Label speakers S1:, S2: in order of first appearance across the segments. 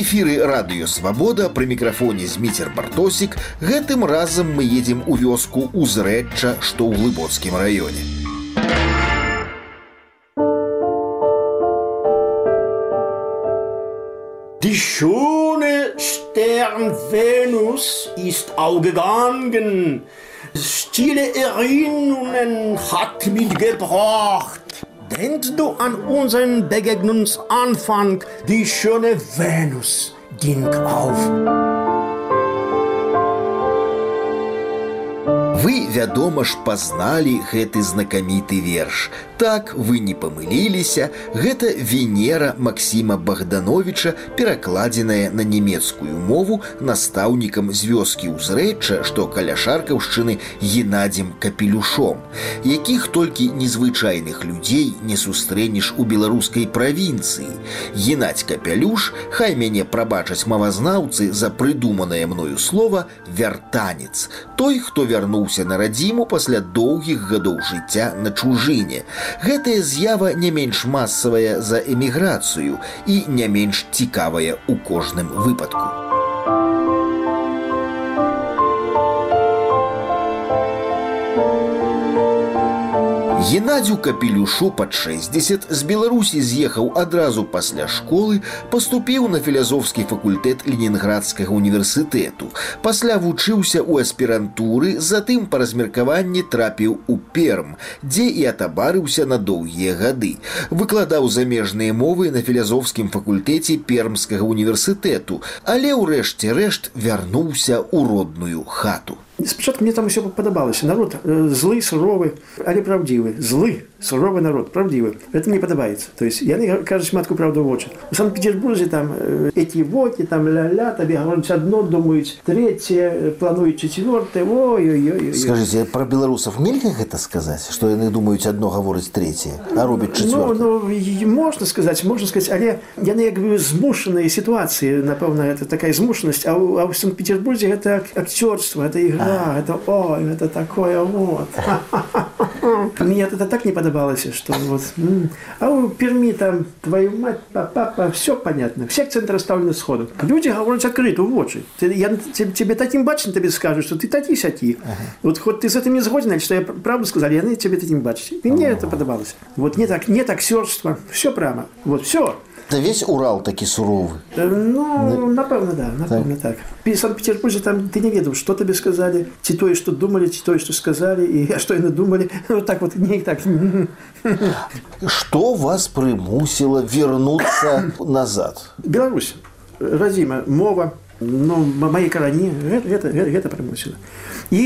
S1: У эфіры радыё свабода пры мікрафоне зміцер бартосік гэтым разам мы едзем у вёску узрэчча што ў глыбоцкім раёне
S2: Die schöne Stern Venus ist aufgegangen. Stille Erinnerungen hat mitgebracht. Denkst du an unseren Begegnungsanfang? Die schöne Venus ging auf.
S1: Вы, вядома ж, пазналі гэты знакаміты верш. Так вы не памыліліся, гэта Венера Максіма Богдановича, перакладзеная на нямецкую мову настаўнікам з вёскі ўзрэчча, што каля шаркаўшчыны Геннадзем капелюшом, якіх толькі незвычайных людзей не сустрэнеш у беларускай правінцыі. Геннадзь капялюш, хай мяне прабачаць мавазнаўцы за прыдуманае мною слова вяртанец, той, хто вярнуўся на радзіму пасля доўгіх гадоў жыцця на чужыне. Гэтая з'ява не менш масавая за эміграцыю і не менш цікавая ў кожным выпадку. Геннадзю капелюшу пад 60 з Беларусі з'ехаў адразу пасля школы, паступіў на філязофскі факультэт Ленінградскага універсітэту. Пасля вучыўся ў аспірантуры, затым па размеркаванні трапіў у перм, дзе і атабарыўся на доўгія гады. Выкладаў замежныя мовы на філязофскім факультэце пермскага універсітэту, але ўрэшце рэшт вярнуўся ў родную хату.
S3: Спачатку мне там все падабалася народ злы суровы але правдзівы злы суровы народ правдзівы это мне падабаецца то есть яны кажуць матку правду вочы у санкт-петербурзе там э, эти воки там ля-ля табе гаворыць одно думаюць третье плануюць четвертое ой ой ой
S1: скажите про беларусов нельга гэта сказаць что яны думаюць одно гаворыць третье а робіць
S3: ну, ну, можна сказаць можна сказаць але яны як бы змушаныя сітуацыі напэўна это такая змушанасць а ў, а ў санкт-петербурзе гэта акцёрство это ігра да, это, о, это такое вот. Мне это так не подобалось, что вот. А у Перми там, твою мать, папа, все понятно. Все акценты расставлены сходу. Люди говорят открыто, в очи. Я тебе таким бачен тебе скажу, что ты таки сяки. Ага. Вот хоть ты с этим не сгоден, что я правду сказал, я тебе таким бачу. И мне это подобалось. Вот нет, нет актерства, все прямо. Вот все.
S1: Да весь Урал такі суровы
S3: ну напэўна да напэўна так, так. санкт-петербурзе там ты не ведаў что табе сказали ці тое что думали ці тое что сказали і что яны думали вот так вот не так
S1: что вас прымусіла вернуться назад
S3: Беларусь радзіма мова ну мои карані гэта, гэта, гэта прымусіла і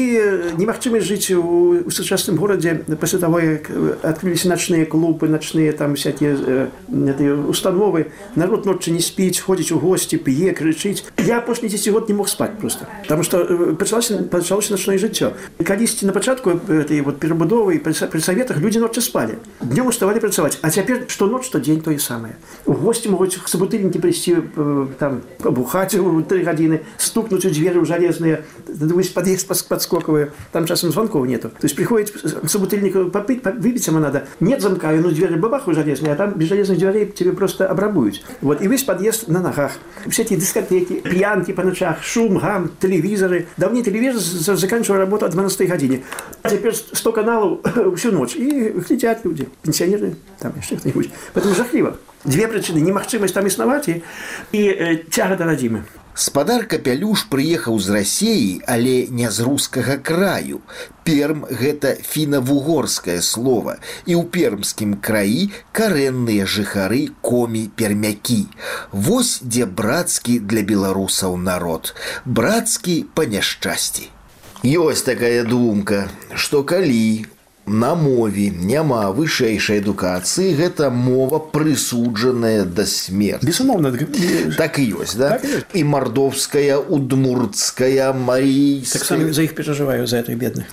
S3: немагчымасць жыць у, у сучасным горадзе пасля таго як адкрыліся начныя клубы начныя там всякие э, установы народ ноччы не спіць ходзіць у госці п'е крычыць я апошні 10 год не мог спаць просто потому что пачалася пачалося начное жыццё калісьці на пачатку этой вот перабудовы при, при саветах людзі ноччы спалі днём уставалі працаваць а цяпер што ноч што дзень тое самае у госці могуць сабутыльнікі прыйсці там бухаць у три гадзіны стукнуць у дзверы ў жалезныя пад'езд па подскоковые, там часом звонков нету. То есть приходит собутыльник попить, выбить ему надо. Нет замка, ну двери бабаху железные, а там без железных дверей тебе просто обрабуют. Вот, и весь подъезд на ногах. Все эти дискотеки, пьянки по ночах, шум, гам, телевизоры. Давний телевизор заканчивал работу о 12 године. А теперь 100 каналов всю ночь. И летят люди, пенсионеры, там еще кто-нибудь. Поэтому жахливо. Две причины. Немагчымасць там існаваць і, і э, цяга да радзімы.
S1: Спадар капялюш прыехаў з рассеі, але не з рускага краю. Перм гэта фіна-вугорскае слово, і ў пермскім краі карэнныя жыхары комі пермякі. Вось дзе брацкі для беларусаў народ, брацкі па няшчасці. Ёсць такая думка, што калі на мове няма вышэйшай адукацыі гэта мова прысуджаная да смерти
S3: безумоўна
S1: так і ёсць да так і, ёсць. і мардовская удмуртская марій
S3: так за іх перажываю за этой бедных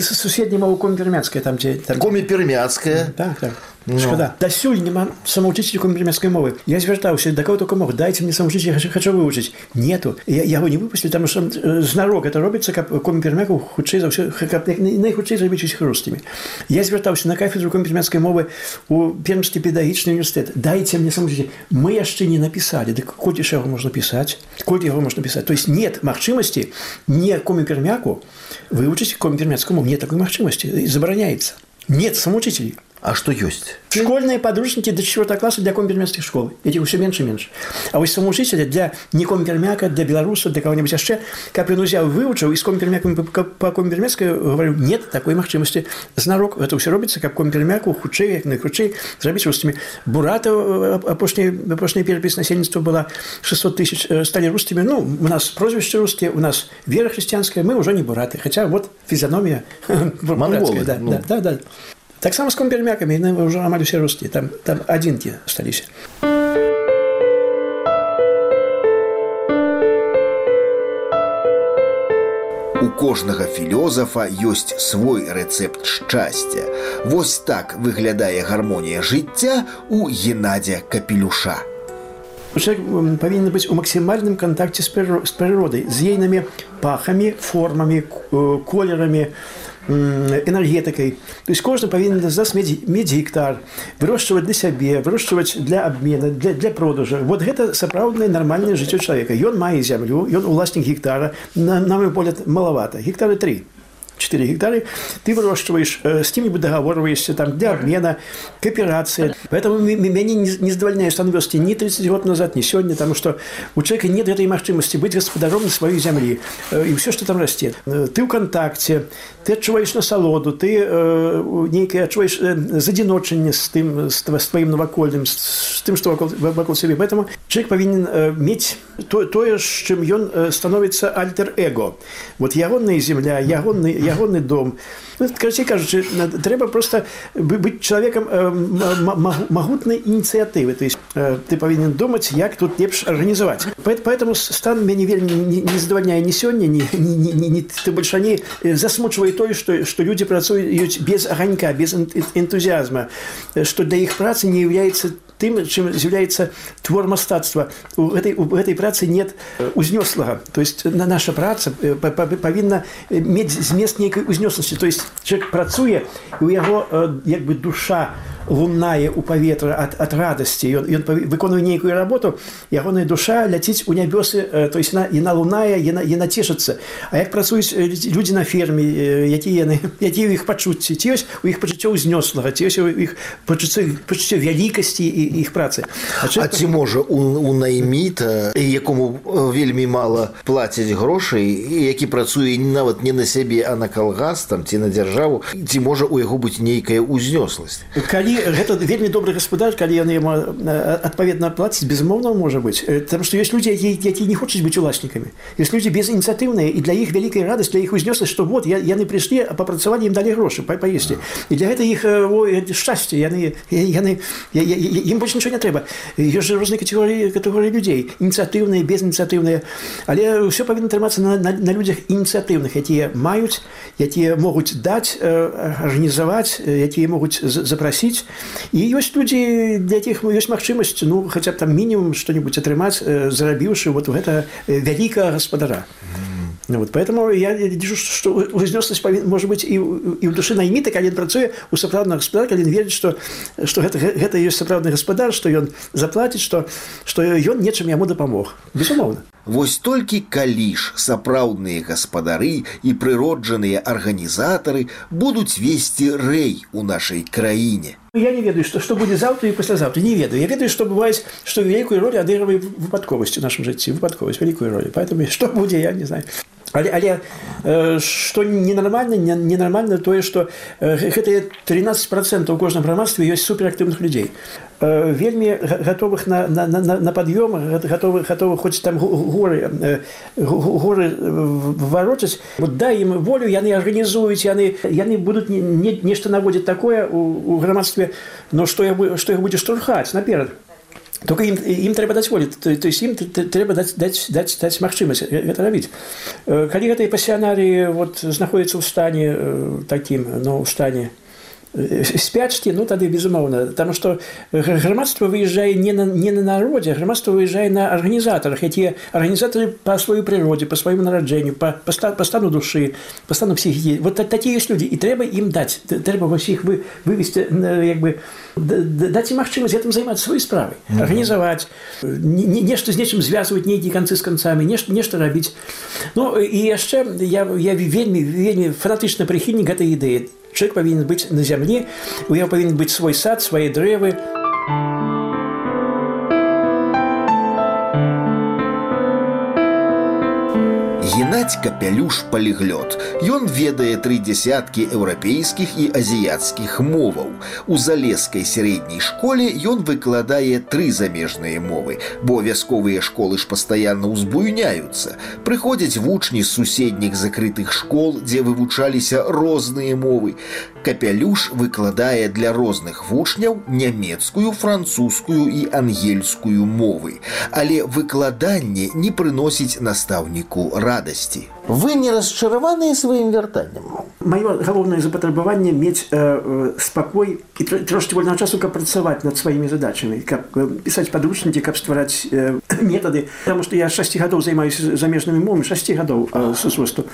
S3: суседні мову коми пермяцкая там дзе там...
S1: коми пермяцкая
S3: так, так. Ну. Шкода. Дасюль няма самоучителя коммерческой мовы. Я звертаўся, да кого только мог, дайте мне самоучителя, хочу, хочу выучить. Нету. Я, я его не выпустил, потому что э, знарок это робится, как коммерческую худшей за все, как найхудшей зробить их русскими. Я звертаўся на кафедру коммерческой мовы у Пермский педагогичный университет. Дайте мне самоучителя. Мы еще не написали. Да колькі ж яго можна пісаць? Колькі яго можна писать? То есть нет магчымасці не коммермяку выучить коммермяцкую мову. Нет такой магчымасці. Забараняецца. Нет самоучителей.
S1: А что есть?
S3: Школьные подручники до 4 класса для компермянских школ. Этих все меньше и меньше. А вось самоучителя для не компермяка, для белоруса, для кого-нибудь еще, как он взял, выучил, и с компермяком по компермяцкой говорю, нет такой махчимости. Знарок, это все робится, как компермяку, худшей, как найхудшей, зробить русскими. Бурата, опошняя перепись населенства была 600 тысяч, э, стали русскими. Ну, у нас прозвище русские, у нас вера христианская, мы уже не бураты. Хотя вот физиономия
S1: Монголы.
S3: Да, ну. да, да, да. Так само з компермякамі яны ўжо амаль усе русскія там там адзінкі асталіся
S1: У кожнага філёзафа ёсць свой рэцэпт шчасця. Вось так выглядае гармонія жыцця у Геннадзя капелюша.
S3: Человек повинен быть у максимальным контакте с природой, с ейными пахами, формами, э, колерами, энергетикай то есть кожны павінен зараз мець, мець гектар вырошчваць для сябе вырошчваць для абмена для, для продажа вот гэта сапраўднае нармальнае жыццё чалавека ён мае зямлю ён уласнік гектара. На, на мой погляд малавата гектары 3 4 гектары, ты выращиваешь, э, с кем-нибудь договариваешься там, для обмена, кооперации. Поэтому меня не, не задовольняет становился ни 30 год назад, ни сегодня, потому что у человека нет этой возможности быть господаром на своей земле э, и все, что там растет. Э, ты в контакте, ты отчуваешь насолоду, ты э, некое отчуваешь э, задиночение с, тем, с, с твоим новокольным, с, с тем, что вокруг, вокруг себя. Поэтому человек повинен э, иметь то, то, с чем он э, становится альтер-эго. Вот ягонная земля, ягонный, ягонный дом. Ну, короче кажучи, треба просто быть человеком э, могутной инициативы. То есть э, ты повинен думать, как тут лепш организовать. Поэтому стан меня не, не, не задовольняє ні сьогодні, ні, ні, ні, ні, ні тим більше не засмучує той, що, що люди працюють без огонька, без энтузиазма, что для их працы не является тым чым з'яўляецца твор мастацтва у гэтай у гэтай працы нет узнёслага то есть на наша праца павінна мець змест нейкай узнёсласці то есть человек працуе у яго як бы душа лунае у паветра ад, ад радасці ён, ён выконвае нейкую работу ягоная душа ляціць у нябёсы то есть яна, яна лунае яна, яна цешыцца А як працуюць людзі на ферме якія яны якія іх пачуцці ці ёсць у іх пачуццё ўзнёслага ці ёсць у іх пачуццё вялікасці і іх працы
S1: А, а ці можа у, у найміта якому вельмі мала плацяць грошай які працуе нават не на сябе а на калгас там ці на дзяржаву ці можа у яго быць нейкая ўзнёсласць
S3: калі гэта вельмі добры гаспадар калі яны яму адпаведна плаціць безумоўна можа быць там што ёсць людзі якія які не хочуць быць уласнікамі ёсць людзі безініцыятыўныя і для іх вялікая радасць для іх узнёсласць што вот я, яны прыйшлі папрацавалі ім далі грошы па паесці і для гэта іх шчасце яны яны ім больш нічого не трэба ёсць жа розныя катэгорыі катэгорыі людзей ініцыятыўныя безініцыятыўныя але ўсё павінна трымацца на, на, на людзях ініцыятыўных якія маюць якія могуць даць арганізаваць якія могуць запрасіць і ёсць людзі для якіх ёсць магчымасць ну хаця б там мінімум што-нибудь атрымаць зарабіўшы вот гэта вялікага гаспадара Ну, вот, поэтому я вижу, что узнёсласць может быть і, і ў душы найміта калі ён працуе у сапраўднага гаспадар калі верыць што што гэта, гэта ёсць сапраўдны гаспадар што ён заплаціць што што ён нечым яму дапамог безумоўна
S1: Вось толькі калі ж сапраўдныя гаспадары і прыроджаныя арганізатары будуць весці рэй у нашай краіне.
S3: Я не ведаю, што, што будзе заўтра і паслязаўтра. Не ведаю. Я ведаю, што бываюць, што вялікую ролю адыгрывае выпадковасць у нашым жыцці, выпадковасць, вялікую ролю. Поэтому што будзе, я не знаю. Але, але э, што ненармальна ненармальна тое што э, гэтыя 13% у кожным грамадстве ёсць суперактыўных людзей э, вельмі гатовых на, на, на, на пад'ём гатовы гатовы хоць там горы горы варочаць вот дай ім волю яны арганізуюць яны яны будуць не, не, нешта наводзіць такое у, у грамадстве но што я што іх будзе штурхаць наперад только ім, ім трэба даць волі то, то есть ім трэба даць, даць, даць, даць магчымасць гэта рабіць калі гэтай пасіянарыі вот знаходіцца ў стане такім но ў стане спячкі ну тады безумоўна там што грамадства выязджае не на не на народзе грамадства выязджае на арганізатарах якія арганізатары па сваёй прыродзе па свайму нараджэнню па, па, па стану душы па стану псіхікі вот такія ёсць людзі і трэба ім даць трэба вось іх вы вывесці як бы даць ім магчымасць гэтым займацца сваёй справай mm -hmm. арганізаваць нешта з нечым звязваць нейкія канцы з канцамі нешта нешта рабіць ну і яшчэ я я вельмі вельмі фанатычна прыхільнік гэтай ідэі Человек повинен быть на земле, у него повинен быть свой сад, свои древы.
S1: Геннадь капялюш паліглот. Ён ведае тры дзясяткі еўрапейскіх і азіяцкіх моваў. У залескай сярэдняй школе ён выкладае тры замежныя мовы, бо вясковыя школы ж пастаянна ўзбуйняюцца. Прыходзяць вучні з суседніх закрытых школ, дзе вывучаліся розныя мовы. Капялюш выкладае для розных вучняў нямецкую, французскую і ангельскую мовы. Але выкладанне не прыносіць настаўніку рады радасці. Вы не расчараваныя сваім вяртаннем.
S3: Маё галоўнае запатрабаванне мець э, э спакой і трошки вольного часу, каб працаваць над сваімі задачамі, каб э, пісаць падручнікі, каб ствараць э, метады, Таму што я 6 гадоў займаюся замежнымі мовамі 6 гадоў э, сусвосту.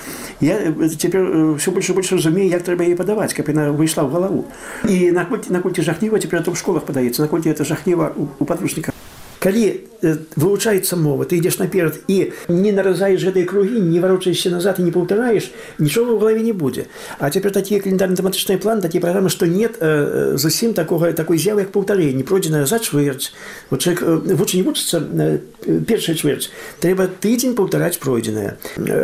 S3: Я э, цяпер ўсё больш больш разумею, як трэба яе падаваць, каб яна выйшла ў галаву. І наколькі наколькі жахліва цяпер у школах падаецца, наколькі это жахліва у падручніках калі вывучаецца мова ты ідзеш наперад і не наразаеш гэтай кругі не варочаешся назад і не паўтараеш нічога ў галаве не будзе а цяпер такія календарна-тэматычныя план такія праграмы што нет э, зусім такога такой з'явы як паўтарэнне пройдзеная за чвэрць чалавек вучы не вучыцца першая чвэрць трэба тыдзень паўтараць пройдзеная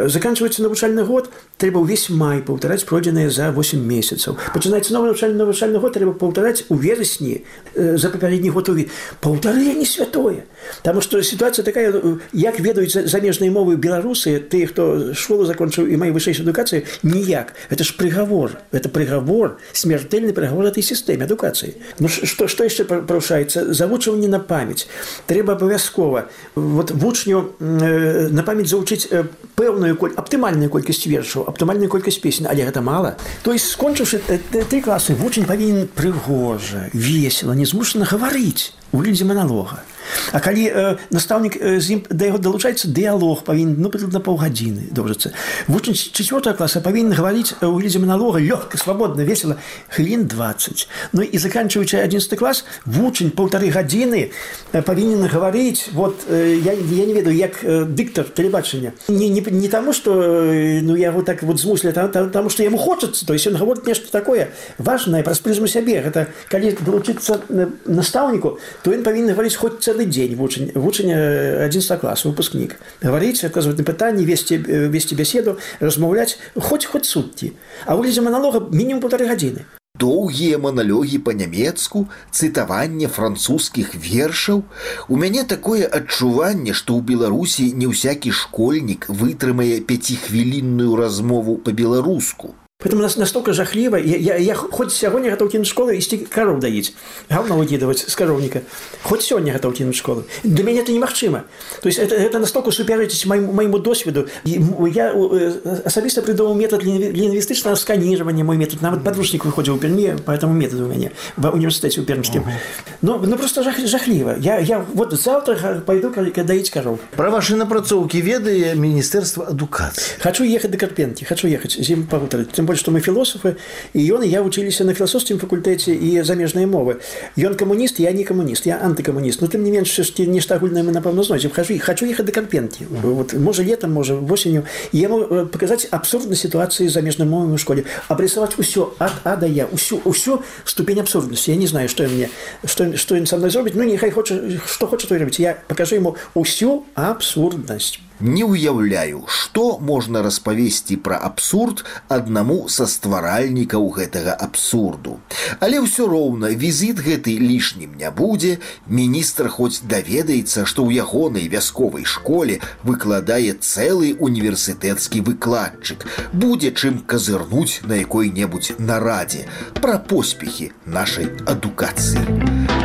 S3: заканчваецца навучальны год трэба ўвесь май паўтараць пройдзеныя за 8 месяцаў пачынаецца новы навучальны навучальны год трэба паўтараць у верасні за папярэдні год уві паўтарэнне святой такое. Таму што сітуацыя такая як ведаюць замежныя мовы беларусы тыя хто школу закончыў і мае вышэйшую адукацыю ніяк это ж прыгавор это прыгавор смертельны прыгавор этой сістэме адукацыі Ну што што яшчэ парушаецца завучванне на памяць трэба абавязкова вот вучню э, на памяць завучыць э, пэўную коль аптымальную колькасць вершаў аптымальную колькасць песень але гэта мала то есть скончыўшы э, тры класы вучень павінен прыгожа весела не змушана гаварыць у выглядзе маналога А калі э, настаўнік з ім да яго далучаецца дыялог павінен ну на паўгадзіны доўжыцца. Вучань четвертого класа павінен гаварыць у глядзе монолога лёгка свабодна весела хвілін 20 Ну і заканчиваючы 11 клас вучань полторы гадзіны павінен гаварыць вот я, я не ведаю як дыктар тэлебачання. Не, не, не таму что ну яго так вот змуслі там, там, таму что яму хочацца то есть он гаворыць нешта такое важное праз прызму сябе. Гэта калі далучыцца настаўніку то ён павінен гаварыць хоць цэлы дзень вучань вучань 11 класу выпускнік гаварыць адказваць на пытанні весці весці бяседу размаўляць хоць хоць суткі а выглядзе маналога мінімум полторы гадзіны
S1: доўгія маналогі па-нямецку цытаванне французскіх вершаў. У мяне такое адчуванне што ў беларусі не ўсякі школьнік вытрымае пяцихвілінную размову па-беларуску
S3: Поэтому нас настолько жахливо. Я, я, я хоть сегодня готов кинуть школу и идти коров доить. Говно выкидывать с коровника. Хоть сегодня готов кинуть школу. Для меня это немагчыма. То есть это, это настолько суперечить моему, моему досвіду. Я особисто придумал метод лингвистичного сканирования, мой метод. Нават подручник выходил у Перми по этому методу у меня в университете у Пермском. Ну, ну просто жах, жахливо. Я, я вот завтра пойду доить коров.
S1: Про ваши напрацоўки ведае Министерство адукации.
S3: Хочу ехать до Карпенки. Хочу ехать зиму погутарить. Тем больше, што мы філосафы і ён я вучыліся на філасофскім факультэце і замежныя мовы ён камуніст я не камуніст я антыкамуніст но тым не менш нешта агульнае мы напэўна знойдзем хожу хочу ехаць да карпенкі вот можа летом можа восенню яму э, паказаць абсурднай сітуацыі замежнай мовы у школе абрысаваць усё ад а да я усю усю ступень абсурднасці я не знаю што мне што што ён са мной зробіць ну нехай хоча што хоча той рабіць я пакажу ему усю абсурднасць
S1: Не ўяўляю, што можна распавесці пра абсурд аднаму са стваральнікаў гэтага абсурду. Але ўсё роўна візіт гэты лішнім не будзе, міністр хоць даведаецца, што ў ягонай вясковай школе выкладае цэлы універсітэцкі выкладчык, будзе чым казырнуць на якой-небудзь нарадзе пра поспехі нашай адукацыі.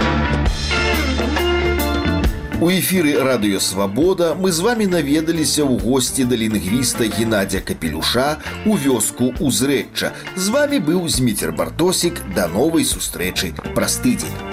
S1: У эфіры радыёвабода мы з вами наведаліся ў госці да лінгвіста Геннадзя Капелюша у вёску узрэчча. З вами быў Зміцер Бартосік да новай сустрэчы праз тыдзень.